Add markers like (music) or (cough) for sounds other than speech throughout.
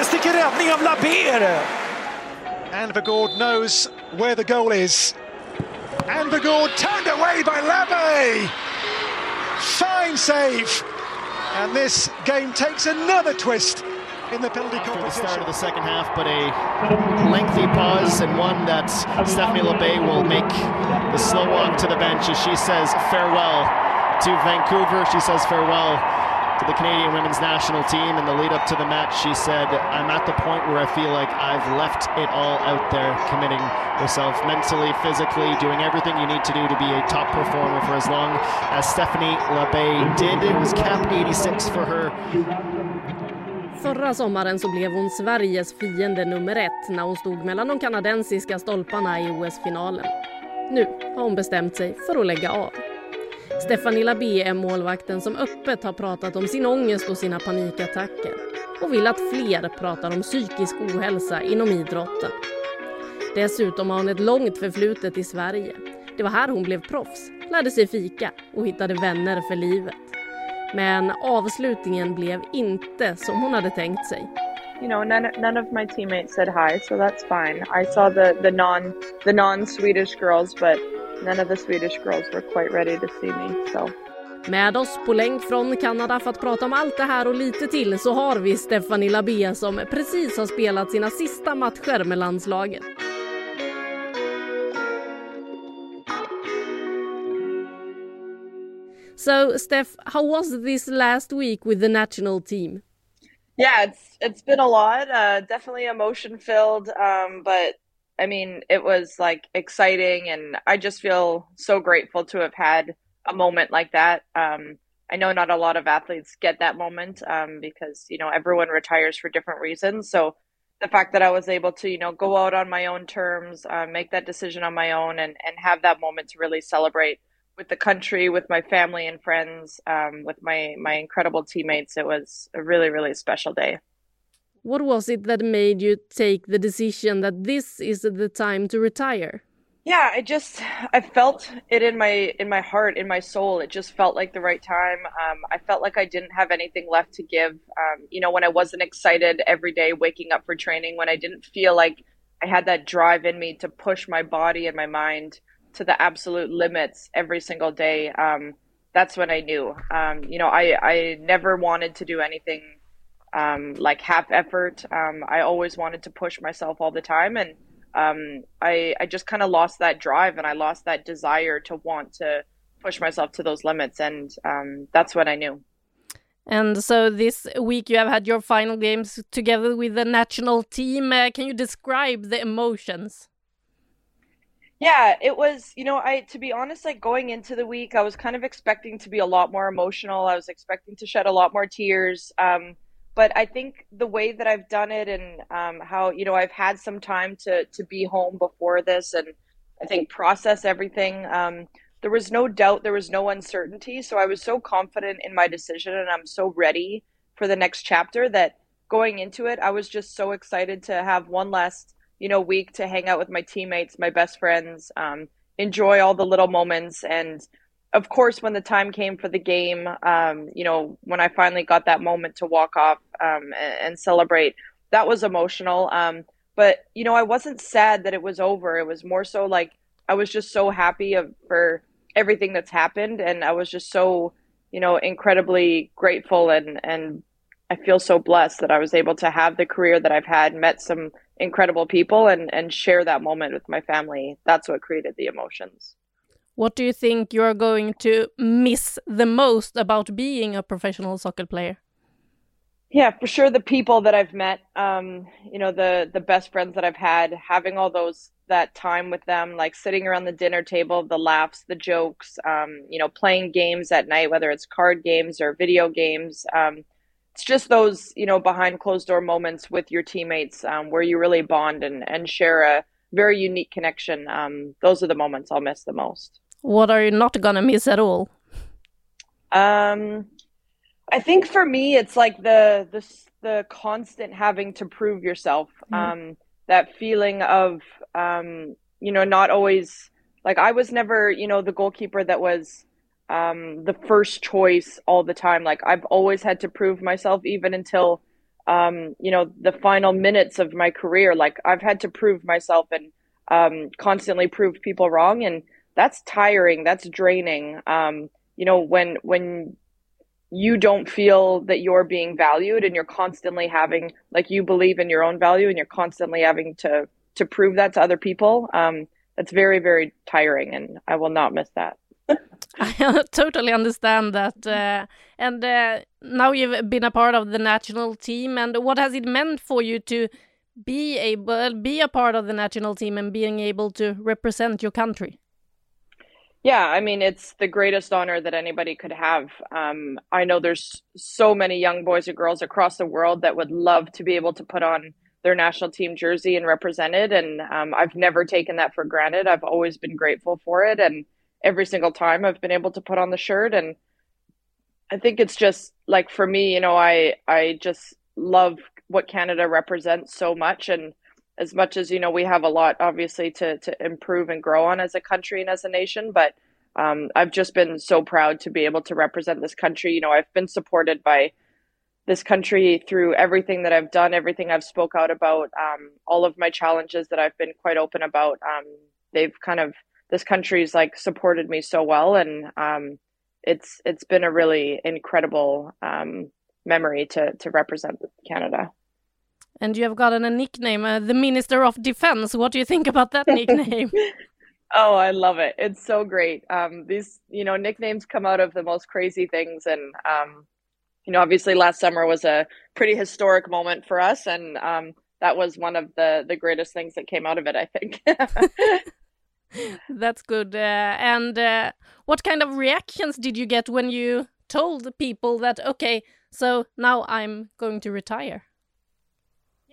sticker räddning av Labbé. And Vegord knows where the goal is. Anvegård turned away by Labbé! Fine save! And this game takes another twist in the penalty after the competition. start of the second half, but a lengthy pause and one that Stephanie Labbé will make the slow walk to the bench as she says farewell to Vancouver. She says farewell to the Canadian women's national team. In the lead up to the match, she said, I'm at the point where I feel like I've left it all out there, committing herself mentally, physically, doing everything you need to do to be a top performer for as long as Stephanie LeBay did. It was cap 86 for her. Förra sommaren så blev hon Sveriges fiende nummer ett när hon stod mellan de kanadensiska stolparna i OS-finalen. Nu har hon bestämt sig för att lägga av. Stephanie B är målvakten som öppet har pratat om sin ångest och sina panikattacker och vill att fler pratar om psykisk ohälsa inom idrotten. Dessutom har hon ett långt förflutet i Sverige. Det var här hon blev proffs, lärde sig fika och hittade vänner för livet. Men avslutningen blev inte som hon hade tänkt sig. you know, none none of my teammates said hi, so that's fine. I saw the the non the non Swedish girls, but none of the Swedish girls were quite ready to see me. So Med oss på länk från Kanada för att prata om allt det här och lite till så har vi Stephanie Labé som precis har spelat sina sista matcher med landslaget. So, Steph, how was this last week with the national team? yeah, it's it's been a lot. Uh, definitely emotion filled, um, but I mean, it was like exciting, and I just feel so grateful to have had a moment like that. Um, I know not a lot of athletes get that moment um, because you know everyone retires for different reasons. So the fact that I was able to you know go out on my own terms, uh, make that decision on my own, and and have that moment to really celebrate with the country, with my family and friends, um, with my my incredible teammates, it was a really really special day. What was it that made you take the decision that this is the time to retire? Yeah, I just I felt it in my in my heart, in my soul. It just felt like the right time. Um, I felt like I didn't have anything left to give. Um, you know, when I wasn't excited every day waking up for training, when I didn't feel like I had that drive in me to push my body and my mind to the absolute limits every single day. Um, that's when I knew. Um, you know, I I never wanted to do anything um, like half effort. Um, I always wanted to push myself all the time, and um, I I just kind of lost that drive and I lost that desire to want to push myself to those limits, and um, that's when I knew. And so this week you have had your final games together with the national team. Uh, can you describe the emotions? Yeah, it was, you know, I to be honest, like going into the week, I was kind of expecting to be a lot more emotional. I was expecting to shed a lot more tears. Um, but I think the way that I've done it and um, how, you know, I've had some time to to be home before this and I think process everything. Um, there was no doubt, there was no uncertainty. So I was so confident in my decision and I'm so ready for the next chapter that going into it, I was just so excited to have one last you know week to hang out with my teammates my best friends um, enjoy all the little moments and of course when the time came for the game um, you know when i finally got that moment to walk off um, and, celebrate that was emotional um, but you know i wasn't sad that it was over it was more so like i was just so happy of, for everything that's happened and i was just so you know incredibly grateful and and I feel so blessed that I was able to have the career that I've had, met some incredible people, and and share that moment with my family. That's what created the emotions. What do you think you are going to miss the most about being a professional soccer player? yeah, for sure. The people that I've met, um, you know, the the best friends that I've had, having all those that time with them, like sitting around the dinner table, the laughs, the jokes, um, you know, playing games at night, whether it's card games or video games. Um, it's just those, you know, behind closed door moments with your teammates um, where you really bond and, and share a very unique connection. Um, those are the moments I'll miss the most. What are you not gonna miss at all? Um, I think for me, it's like the the the constant having to prove yourself. Mm. Um, that feeling of um, you know not always like I was never you know the goalkeeper that was um, the first choice all the time. Like I've always had to prove myself, even until um, you know the final minutes of my career. Like I've had to prove myself and um, constantly prove people wrong, and that's tiring. That's draining. Um, you know when when you don't feel that you're being valued and you're constantly having like you believe in your own value and you're constantly having to to prove that to other people um that's very very tiring and i will not miss that (laughs) I totally understand that. Uh, and uh, now you've been a part of the national team, and what has it meant for you to be able be a part of the national team and being able to represent your country? Yeah, I mean, it's the greatest honor that anybody could have. Um, I know there's so many young boys and girls across the world that would love to be able to put on their national team jersey and represent it. And um, I've never taken that for granted. I've always been grateful for it. And every single time I've been able to put on the shirt. And I think it's just like for me, you know, I, I just love what Canada represents so much. And as much as you know we have a lot obviously to to improve and grow on as a country and as a nation but um, I've just been so proud to be able to represent this country. You know, I've been supported by this country through everything that I've done, everything I've spoke out about, um, all of my challenges that I've been quite open about. Um, they've kind of this country's like supported me so well, and um, it's it's been a really incredible um, memory to to represent Canada. And you have gotten a nickname, uh, the Minister of Defense. What do you think about that (laughs) nickname? oh, I love it. It's so great. Um, these, you know, nicknames come out of the most crazy things. And, um, you know, obviously last summer was a pretty historic moment for us. And um, that was one of the, the greatest things that came out of it, I think. (laughs) That's good. Uh, and uh, what kind of reactions did you get when you told the people that, okay, so now I'm going to retire?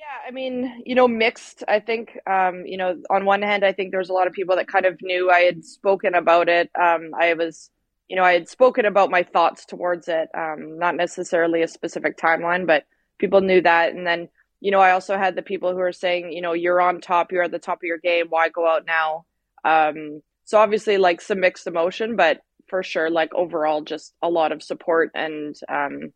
Yeah, I mean, you know, mixed. I think, um, you know, on one hand, I think there was a lot of people that kind of knew I had spoken about it. Um, I was, you know, I had spoken about my thoughts towards it, um, not necessarily a specific timeline, but people knew that. And then, you know, I also had the people who were saying, you know, you're on top, you're at the top of your game. Why go out now? Um, so obviously, like some mixed emotion, but for sure, like overall, just a lot of support and, um,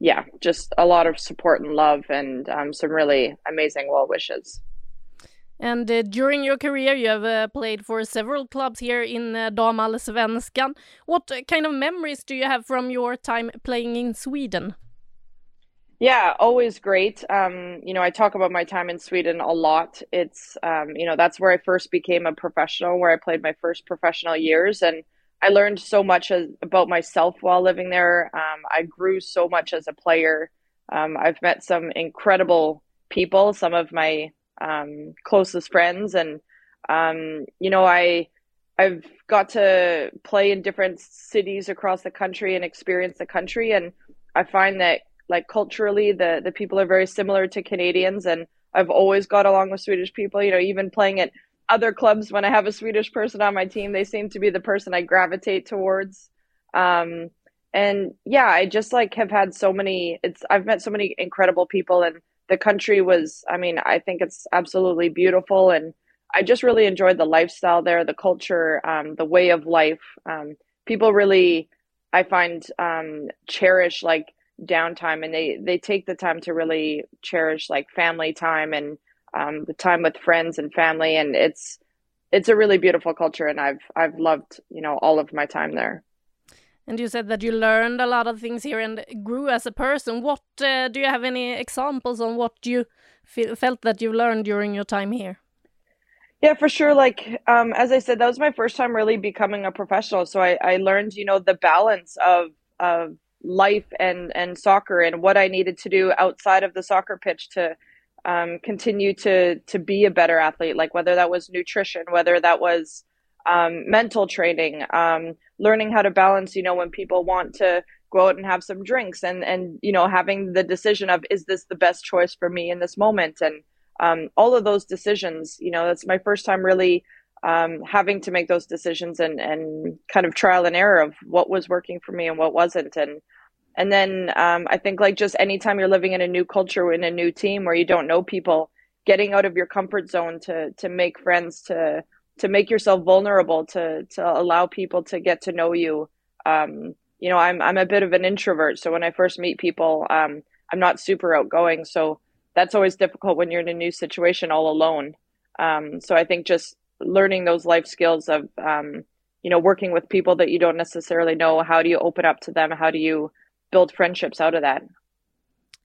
yeah, just a lot of support and love and um, some really amazing well wishes. And uh, during your career, you have uh, played for several clubs here in uh, Damallsvenskan. What uh, kind of memories do you have from your time playing in Sweden? Yeah, always great. Um, you know, I talk about my time in Sweden a lot. It's, um, you know, that's where I first became a professional, where I played my first professional years. And I learned so much as, about myself while living there. Um, I grew so much as a player. Um, I've met some incredible people, some of my um, closest friends, and um, you know, I I've got to play in different cities across the country and experience the country, and I find that like culturally, the the people are very similar to Canadians, and I've always got along with Swedish people. You know, even playing at other clubs when I have a Swedish person on my team, they seem to be the person I gravitate towards. Um, and yeah, I just like have had so many. It's I've met so many incredible people, and the country was. I mean, I think it's absolutely beautiful, and I just really enjoyed the lifestyle there, the culture, um, the way of life. Um, people really, I find, um, cherish like downtime, and they they take the time to really cherish like family time and um, the time with friends and family, and it's it's a really beautiful culture, and I've I've loved you know all of my time there. And you said that you learned a lot of things here and grew as a person. What uh, do you have any examples on what you feel, felt that you learned during your time here? Yeah, for sure. Like um, as I said, that was my first time really becoming a professional. So I, I learned, you know, the balance of of life and and soccer and what I needed to do outside of the soccer pitch to um, continue to to be a better athlete. Like whether that was nutrition, whether that was um, mental training, um, learning how to balance. You know, when people want to go out and have some drinks, and and you know, having the decision of is this the best choice for me in this moment, and um, all of those decisions. You know, that's my first time really um, having to make those decisions and and kind of trial and error of what was working for me and what wasn't and and then um, I think like just anytime you're living in a new culture in a new team where you don't know people, getting out of your comfort zone to to make friends to to make yourself vulnerable to to allow people to get to know you. Um, you know, I'm I'm a bit of an introvert, so when I first meet people, um, I'm not super outgoing. So that's always difficult when you're in a new situation all alone. Um, so I think just learning those life skills of um, you know working with people that you don't necessarily know how do you open up to them how do you build friendships out of that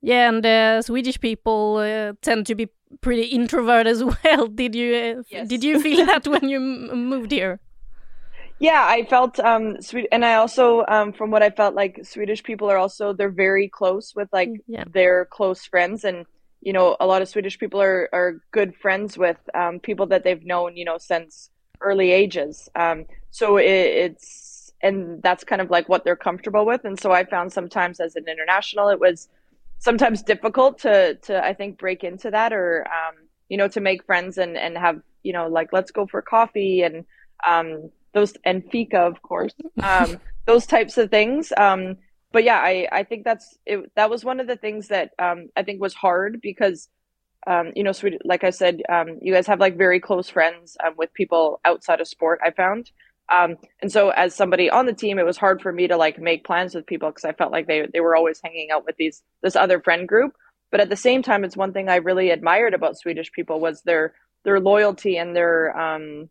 yeah and uh, swedish people uh, tend to be pretty introvert as (laughs) well did you uh, yes. did you feel that when you moved here yeah i felt um sweet and i also um from what i felt like swedish people are also they're very close with like yeah. their close friends and you know, a lot of Swedish people are, are good friends with um, people that they've known, you know, since early ages. Um, so it, it's, and that's kind of like what they're comfortable with. And so I found sometimes as an international, it was sometimes difficult to, to, I think, break into that or, um, you know, to make friends and, and have, you know, like, let's go for coffee and, um, those, and fika, of course, um, (laughs) those types of things. Um, but yeah, I, I think that's it, that was one of the things that um, I think was hard because um, you know, sweet, like I said, um, you guys have like very close friends um, with people outside of sport. I found, um, and so as somebody on the team, it was hard for me to like make plans with people because I felt like they they were always hanging out with these this other friend group. But at the same time, it's one thing I really admired about Swedish people was their their loyalty and their um,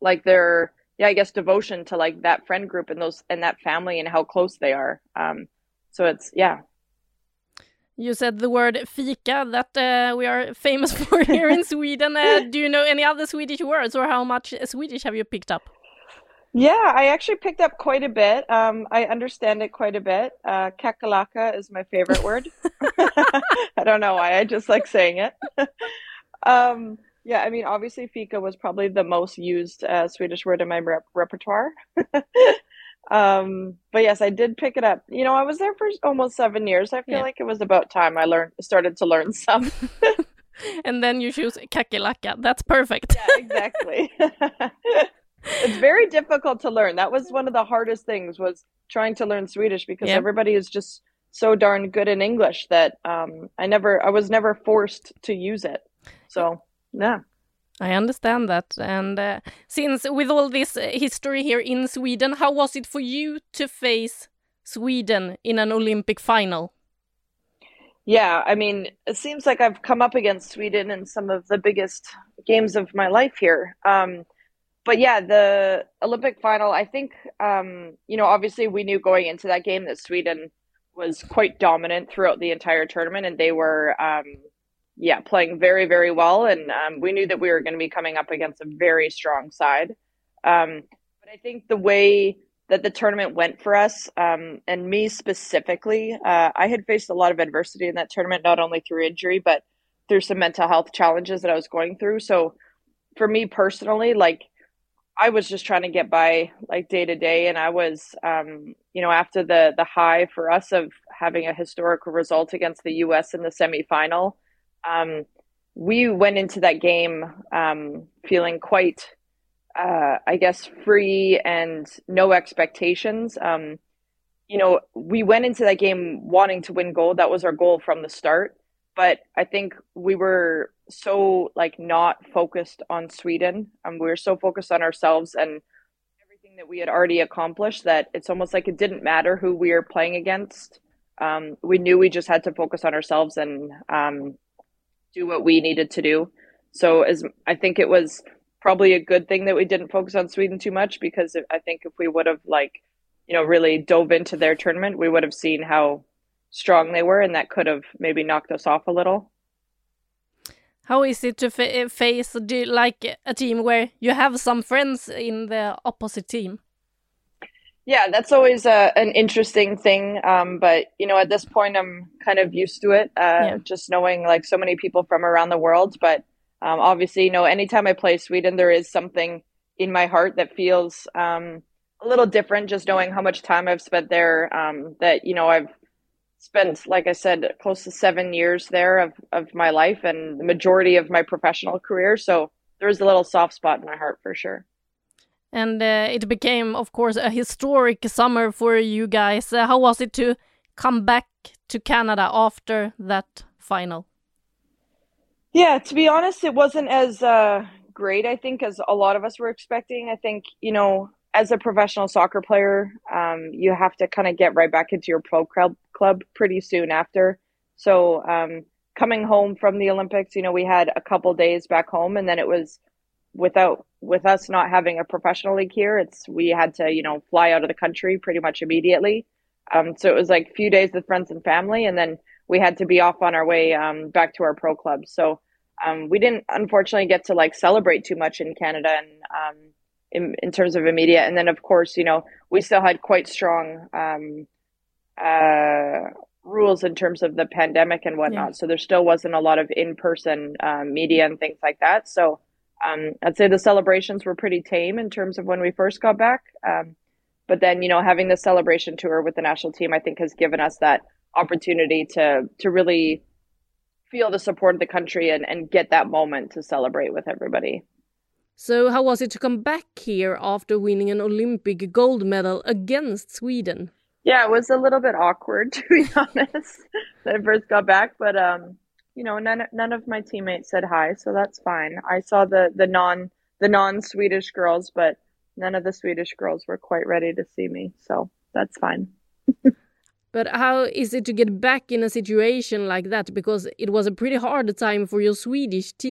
like their yeah, I guess devotion to like that friend group and those and that family and how close they are. Um, so it's yeah. You said the word fika that uh, we are famous (laughs) for here in Sweden. Uh, do you know any other Swedish words, or how much Swedish have you picked up? Yeah, I actually picked up quite a bit. Um, I understand it quite a bit. Uh, kakalaka is my favorite word. (laughs) (laughs) I don't know why. I just like saying it. (laughs) um, yeah, I mean, obviously, fika was probably the most used uh, Swedish word in my rep- repertoire. um, but yes, I did pick it up. You know, I was there for almost seven years. I feel yeah. like it was about time I learned, started to learn some. and then you choose kakalaka. That's perfect. yeah, exactly. It's very difficult to learn. That was one of the hardest things was trying to learn Swedish because yeah. everybody is just so darn good in English that um, I never, I was never forced to use it. So yeah. I understand that. And uh, since with all this uh, history here in Sweden, how was it for you to face Sweden in an Olympic final? Yeah, I mean, it seems like I've come up against Sweden in some of the biggest games of my life here. Um, but yeah, the Olympic final, I think, um, you know, obviously we knew going into that game that Sweden was quite dominant throughout the entire tournament and they were um, yeah, playing very, very well. And um, we knew that we were going to be coming up against a very strong side. Um, but I think the way that the tournament went for us, um, and me specifically, uh, I had faced a lot of adversity in that tournament, not only through injury, but through some mental health challenges that I was going through. So for me personally, like, I was just trying to get by like day to day, and I was, um, you know, after the the high for us of having a historical result against the U.S. in the semifinal, um, we went into that game um, feeling quite, uh, I guess, free and no expectations. Um, you know, we went into that game wanting to win gold. That was our goal from the start. But I think we were so like not focused on Sweden. and we were so focused on ourselves and everything that we had already accomplished that it's almost like it didn't matter who we were playing against. Um, we knew we just had to focus on ourselves and um, do what we needed to do. So as I think it was probably a good thing that we didn't focus on Sweden too much because I think if we would have like you know really dove into their tournament, we would have seen how strong they were, and that could have maybe knocked us off a little. How is it to face like a team where you have some friends in the opposite team? Yeah, that's always a, an interesting thing. Um, but you know, at this point, I'm kind of used to it. Uh, yeah. Just knowing like so many people from around the world. But um, obviously, you know, anytime I play Sweden, there is something in my heart that feels um, a little different. Just knowing how much time I've spent there. Um, that you know, I've spent, like I said, close to seven years there of of my life and the majority of my professional career. So there's a little soft spot in my heart for sure and uh, it became, of course, a historic summer for you guys. Uh, how was it to come back to Canada after that final? Yeah, to be honest, it wasn't as uh, great, I think, as a lot of us were expecting. I think, you know, as a professional soccer player, um, you have to kind of get right back into your pro club, club pretty soon after. So, um, coming home from the Olympics, you know, we had a couple days back home, and then it was without with us not having a professional league here, it's we had to you know fly out of the country pretty much immediately. Um, so it was like a few days with friends and family, and then we had to be off on our way um, back to our pro club. So um, we didn't unfortunately get to like celebrate too much in Canada and um, in, in terms of immediate. And then of course, you know, we still had quite strong um, uh, rules in terms of the pandemic and whatnot. Yeah. So there still wasn't a lot of in person uh, media and things like that. So um, I'd say the celebrations were pretty tame in terms of when we first got back. Um, but then, you know, having the celebration tour with the national team, I think has given us that opportunity to to really feel the support of the country and, and get that moment to celebrate with everybody. So, how was it to come back here after winning an Olympic gold medal against Sweden? Yeah, it was a little bit awkward (laughs) to be honest. when I first got back, but um, you know, none none of my teammates said hi, so that's fine. I saw the the non the non Swedish girls, but none of the Swedish girls were quite ready to see me, so that's fine. (laughs) but how is it to get back in a situation like that? Because it was a pretty hard time for your Swedish team.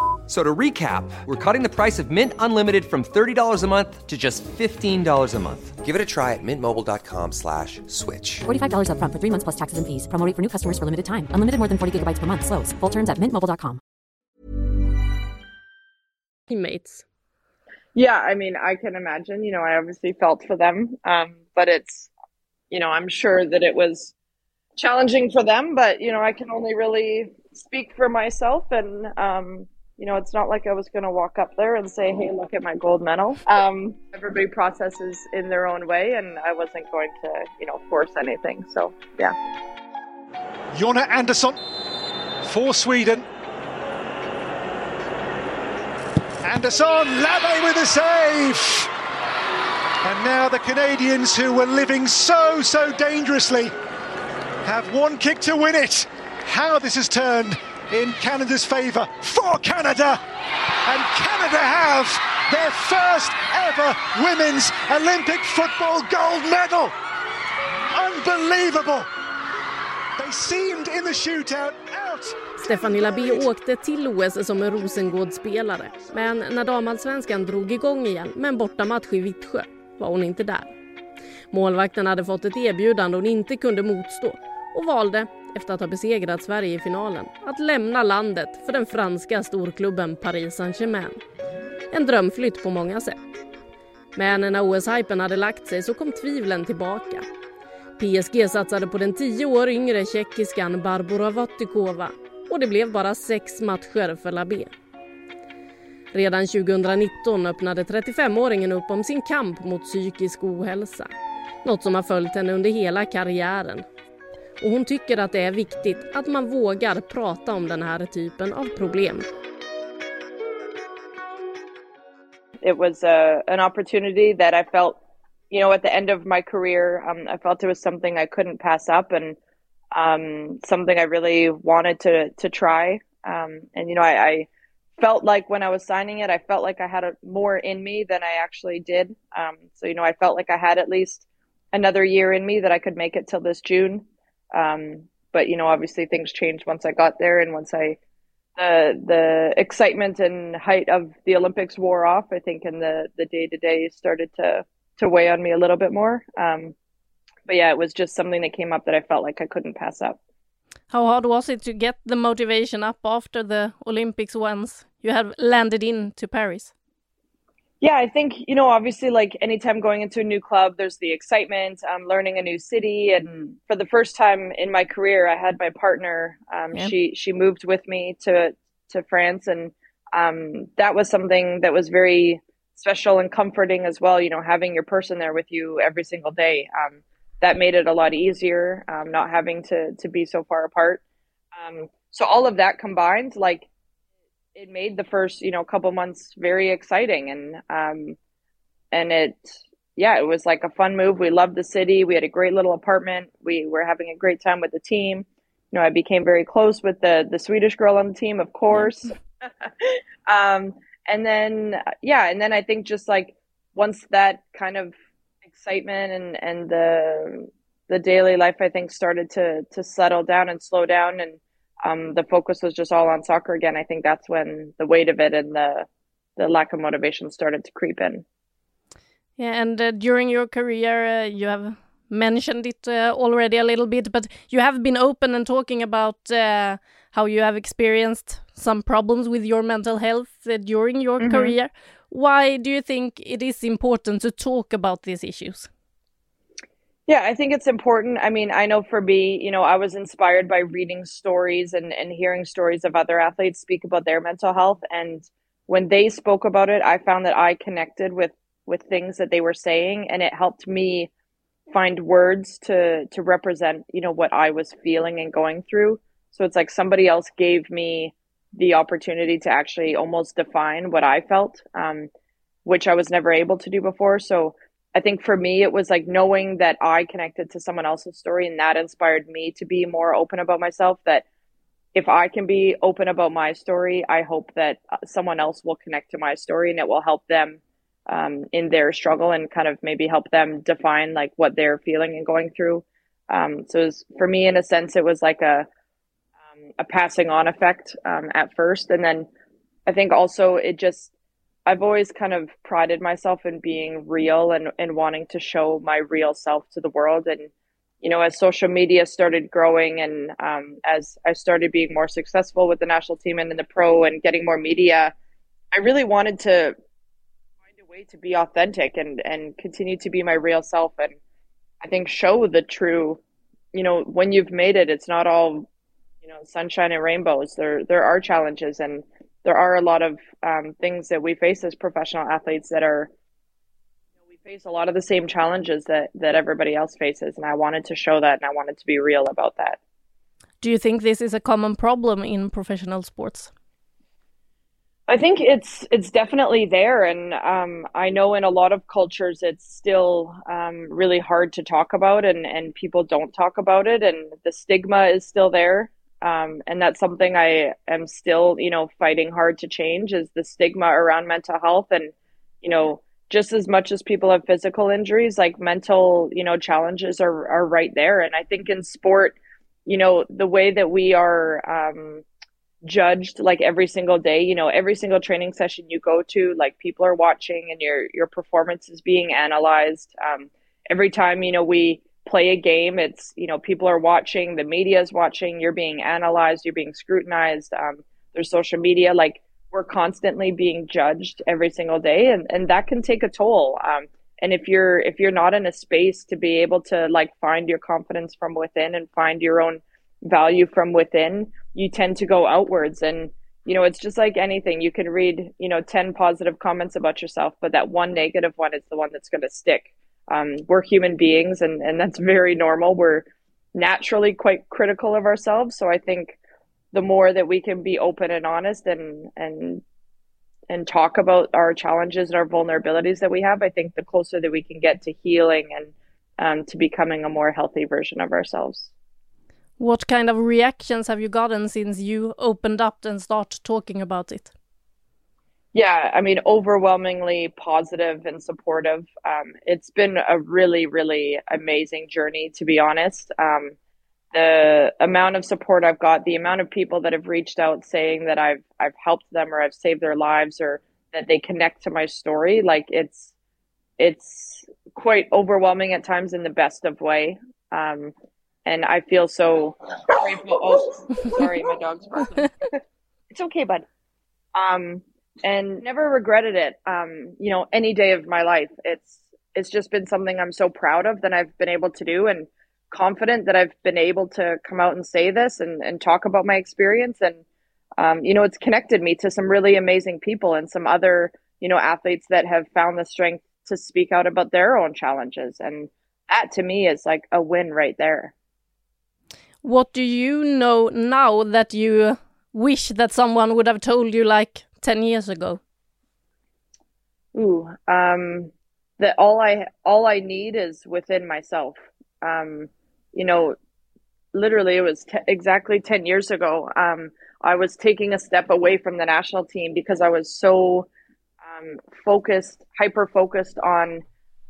So to recap, we're cutting the price of Mint Unlimited from $30 a month to just $15 a month. Give it a try at mintmobile.com slash switch. $45 up front for three months plus taxes and fees. Promo for new customers for limited time. Unlimited more than 40 gigabytes per month. Slows. Full terms at mintmobile.com. Teammates. Yeah, I mean, I can imagine, you know, I obviously felt for them. Um, but it's, you know, I'm sure that it was challenging for them, but, you know, I can only really speak for myself and, um, you know, it's not like I was going to walk up there and say, hey, look at my gold medal. Um, everybody processes in their own way, and I wasn't going to, you know, force anything. So, yeah. Jonna Andersson for Sweden. Andersson, Labbé with a save. And now the Canadians, who were living so, so dangerously, have one kick to win it. How this has turned in Canada's favour for Canada. And Canada have their first ever women's Olympic football gold medal. Unbelievable. They seemed in the shootout out. Stephanie Labé åkte till OS som en Rosengårdsspelare. Men när damallsvenskan drog igång igen med en bortamatch i Vittsjö var hon inte där. Målvakten hade fått ett erbjudande hon inte kunde motstå och valde efter att ha besegrat Sverige i finalen att lämna landet för den franska storklubben Paris Saint-Germain. En drömflytt på många sätt. Men när OS-hypen hade lagt sig så kom tvivlen tillbaka. PSG satsade på den tio år yngre tjeckiskan Barbora Vatikova och det blev bara sex matcher för Labé. Redan 2019 öppnade 35-åringen upp om sin kamp mot psykisk ohälsa. Något som har följt henne under hela karriären och hon tycker att det är viktigt att man vågar prata om den här typen av problem. It was a, an opportunity that I felt, you know, at the end of my career, um, I felt it was something I couldn't pass up and um, something I really wanted to to try. Um, and you know, I, I, felt like when I was signing it, I felt like I had a, more in me than I actually did. Um, so you know, I felt like I had at least another year in me that I could make it till this June. Um, but you know, obviously things changed once I got there, and once I the the excitement and height of the Olympics wore off, I think, and the the day to day started to to weigh on me a little bit more. Um, but yeah, it was just something that came up that I felt like I couldn't pass up. How hard was it to get the motivation up after the Olympics once you have landed into Paris? Yeah, I think, you know, obviously, like anytime going into a new club, there's the excitement, um, learning a new city. And for the first time in my career, I had my partner. Um, yeah. She she moved with me to to France, and um, that was something that was very special and comforting as well. You know, having your person there with you every single day. Um, that made it a lot easier, um, not having to to be so far apart. Um, so all of that combined, like it made the first you know couple months very exciting. And um and it yeah it was like a fun move. We loved the city. We had a great little apartment. We were having a great time with the team. You know i became very close with the the swedish girl on the team of course. (laughs) (laughs) Um and then yeah and then i think just like once that kind of excitement and and the the daily life i think started to to settle down and slow down and um, the focus was just all on soccer again, I think that's when the weight of it and the the lack of motivation started to creep in. Yeah, and uh, during your career, uh, you have mentioned it uh, already a little bit, but you have been open and talking about uh, how you have experienced some problems with your mental health uh, during your mm -hmm. career. Why do you think it is important to talk about these issues? Yeah, I think it's important. I mean, I know for me, you know, I was inspired by reading stories and, and hearing stories of other athletes speak about their mental health. And when they spoke about it, I found that I connected with with things that they were saying and it helped me find words to to represent, you know, what I was feeling and going through. So it's like somebody else gave me the opportunity to actually almost define what I felt, um, which I was never able to do before. So I think for me, it was like knowing that I connected to someone else's story and that inspired me to be more open about myself. That if I can be open about my story, I hope that uh, someone else will connect to my story and it will help them um, in their struggle and kind of maybe help them define like what they're feeling and going through. Um, so was, for me, in a sense, it was like a um, a passing on effect um, at first, and then I think also it just I've always kind of prided myself in being real and, and wanting to show my real self to the world. And, you know, as social media started growing and um, as I started being more successful with the national team and in the pro and getting more media, I really wanted to find a way to be authentic and, and continue to be my real self. And I think show the true, you know, when you've made it, it's not all, you know, sunshine and rainbows. There, there are challenges and, there are a lot of um, things that we face as professional athletes that are you know, we face a lot of the same challenges that that everybody else faces and i wanted to show that and i wanted to be real about that do you think this is a common problem in professional sports I think it's it's definitely there, and um, I know in a lot of cultures it's still um, really hard to talk about, and and people don't talk about it, and the stigma is still there. Um, and that's something I am still, you know, fighting hard to change is the stigma around mental health. And, you know, just as much as people have physical injuries, like mental, you know, challenges are, are right there. And I think in sport, you know, the way that we are um, judged like every single day, you know, every single training session you go to, like people are watching and your, your performance is being analyzed. Um, every time, you know, we, play a game it's you know people are watching the media is watching you're being analyzed you're being scrutinized um, there's social media like we're constantly being judged every single day and, and that can take a toll um, and if you're if you're not in a space to be able to like find your confidence from within and find your own value from within you tend to go outwards and you know it's just like anything you can read you know 10 positive comments about yourself but that one negative one is the one that's going to stick um, we're human beings and, and that's very normal. We're naturally quite critical of ourselves. So I think the more that we can be open and honest and, and, and talk about our challenges and our vulnerabilities that we have, I think the closer that we can get to healing and um, to becoming a more healthy version of ourselves. What kind of reactions have you gotten since you opened up and start talking about it? Yeah, I mean, overwhelmingly positive and supportive. Um, it's been a really, really amazing journey, to be honest. Um, the amount of support I've got, the amount of people that have reached out saying that I've I've helped them or I've saved their lives or that they connect to my story, like it's it's quite overwhelming at times in the best of way. Um, and I feel so grateful. Oh, sorry, my dog's barking. (laughs) it's okay, bud. Um, and never regretted it. Um, you know, any day of my life. It's it's just been something I'm so proud of that I've been able to do and confident that I've been able to come out and say this and, and talk about my experience. And, um, you know, it's connected me to some really amazing people and some other, you know, athletes that have found the strength to speak out about their own challenges. And that to me is like a win right there. What do you know now that you wish that someone would have told you like 10 years ago? Ooh, um, that all I all I need is within myself. Um, you know, literally it was exactly 10 years ago. Um, I was taking a step away from the national team because I was so um, focused, hyper focused on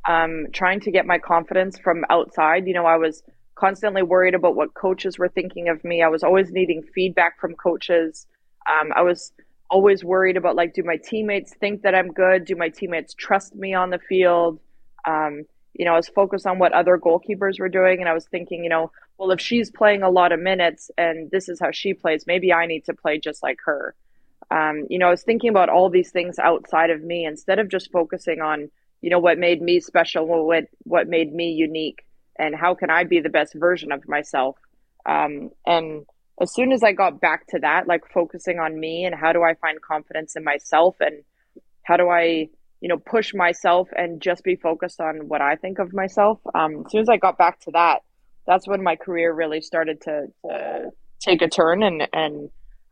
um, trying to get my confidence from outside. You know, I was constantly worried about what coaches were thinking of me. I was always needing feedback from coaches. Um, I was always worried about like, do my teammates think that I'm good? Do my teammates trust me on the field? Um, you know, I was focused on what other goalkeepers were doing, and I was thinking, you know, well, if she's playing a lot of minutes and this is how she plays, maybe I need to play just like her. Um, you know, I was thinking about all these things outside of me instead of just focusing on, you know, what made me special, what what made me unique, and how can I be the best version of myself. Um, and as soon as I got back to that, like focusing on me and how do I find confidence in myself and how do I you know, push myself and just be focused on what I think of myself. Um, as soon as I got back to that, that's when my career really started to, to take a turn and, and,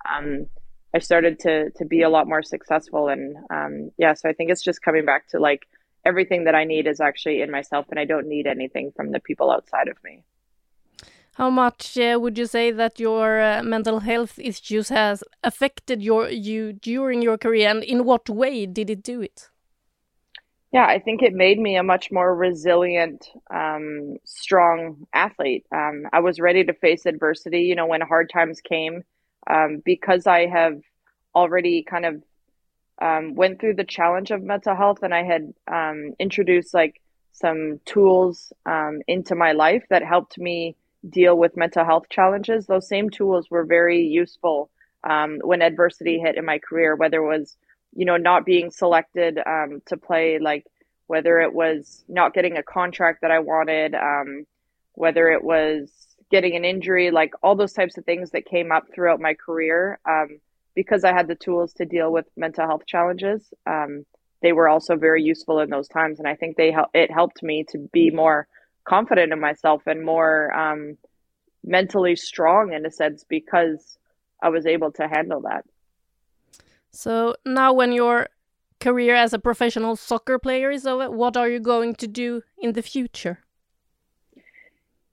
um, I started to, to be a lot more successful. And, um, yeah, so I think it's just coming back to like everything that I need is actually in myself and I don't need anything from the people outside of me. How much uh, would you say that your uh, mental health issues has affected your you during your career, and in what way did it do it? Yeah, I think it made me a much more resilient, um, strong athlete. Um, I was ready to face adversity, you know, when hard times came, um, because I have already kind of um, went through the challenge of mental health, and I had um, introduced like some tools um, into my life that helped me deal with mental health challenges. Those same tools were very useful when adversity hit in my career, whether it was you know, not being selected um, to play, like whether it was not getting a contract that I wanted, um, whether it was getting an injury, like all those types of things that came up throughout my career. Um, because I had the tools to deal with mental health challenges, um, they were also very useful in those times, and I think they hel- it helped me to be more confident in myself and more um, mentally strong in a sense because I was able to handle that. So now, when your career as a professional soccer player is over, what are you going to do in the future?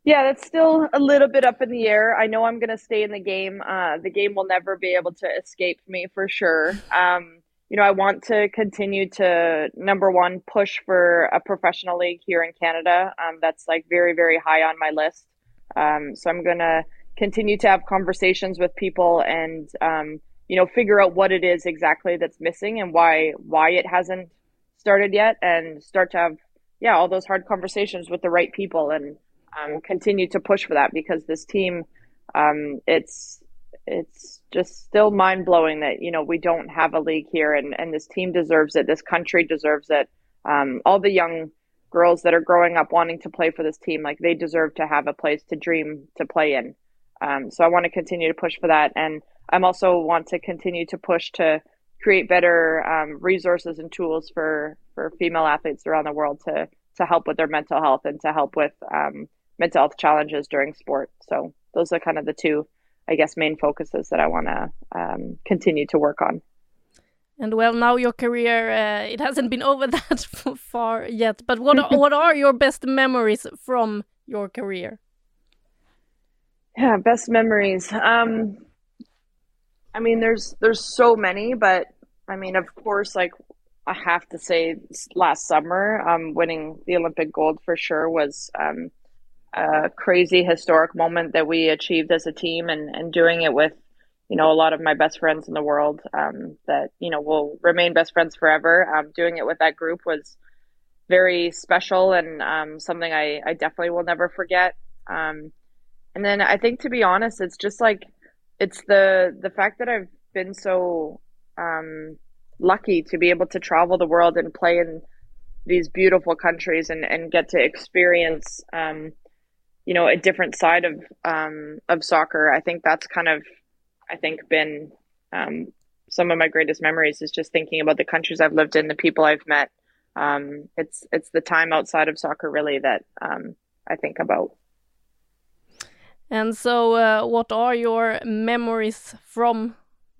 Yeah, that's still a little bit up in the air. I know I'm going to stay in the game. Uh, the game will never be able to escape me for sure. Um, you know, I want to continue to number one push for a professional league here in Canada. Um, that's like very, very high on my list. Um, so I'm going to continue to have conversations with people and um, you know, figure out what it is exactly that's missing and why why it hasn't started yet, and start to have yeah all those hard conversations with the right people and um, continue to push for that because this team, um, it's it's just still mind blowing that you know we don't have a league here and and this team deserves it. This country deserves it. Um, all the young girls that are growing up wanting to play for this team, like they deserve to have a place to dream to play in. Um, so I want to continue to push for that and I'm also want to continue to push to create better um, resources and tools for for female athletes around the world to to help with their mental health and to help with um, mental health challenges during sport. So those are kind of the two, I guess, main focuses that I want to um, continue to work on. And well, now your career uh, it hasn't been over (laughs) that far yet. But what (laughs) are, what are your best memories from your career? Yeah, best memories. Um, I mean, there's there's so many, but I mean, of course, like I have to say, last summer, um, winning the Olympic gold for sure was um, a crazy historic moment that we achieved as a team and, and doing it with you know a lot of my best friends in the world um, that you know will remain best friends forever. Um, doing it with that group was very special and um, something I, I definitely will never forget. Um, and then I think to be honest it's just like it's the the fact that I've been so um, lucky to be able to travel the world and play in these beautiful countries and, and get to experience um, you know a different side of um, of soccer. I think that's kind of I think been um, some of my greatest memories is just thinking about the countries I've lived in, the people I've met. Um, it's it's the time outside of soccer really that um, I think about. And so, uh, what are your memories from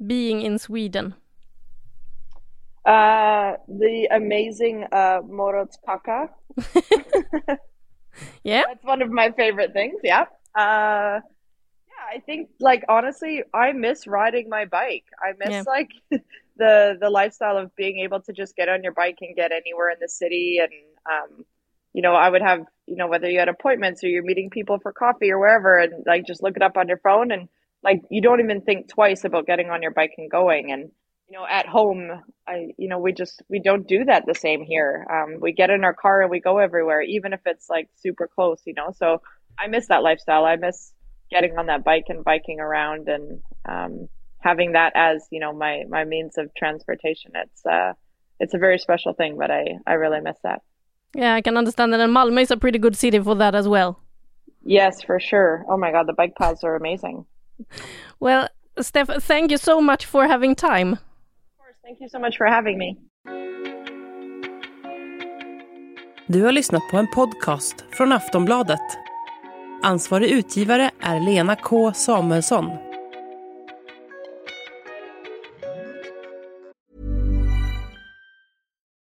being in Sweden? Uh, the amazing uh, Morots Kaka. (laughs) yeah, that's one of my favorite things. Yeah. Uh, yeah, I think like honestly, I miss riding my bike. I miss yeah. like (laughs) the the lifestyle of being able to just get on your bike and get anywhere in the city and um, you know, I would have, you know, whether you had appointments or you're meeting people for coffee or wherever and like just look it up on your phone and like you don't even think twice about getting on your bike and going and you know at home i you know we just we don't do that the same here. Um, we get in our car and we go everywhere even if it's like super close you know? So i miss that lifestyle. I miss getting on that bike and biking around and um, having that as you know my my means of transportation. It's uh it's a very special thing but i i really miss that. Yeah i can understand that. And malmö is a pretty good city for that as well. Yes for sure. Oh my god the bike paths are amazing. Well steph thank you so much for having time Thank you so much for having me. Du har lyssnat på en podcast från Aftonbladet. Ansvarig utgivare är Lena K Samuelsson.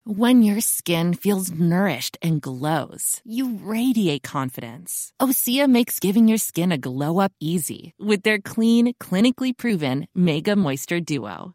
When your skin feels nourished and glows, you radiate confidence. Osea makes giving your skin a glow up easy with their clean, clinically proven Mega Moisture Duo.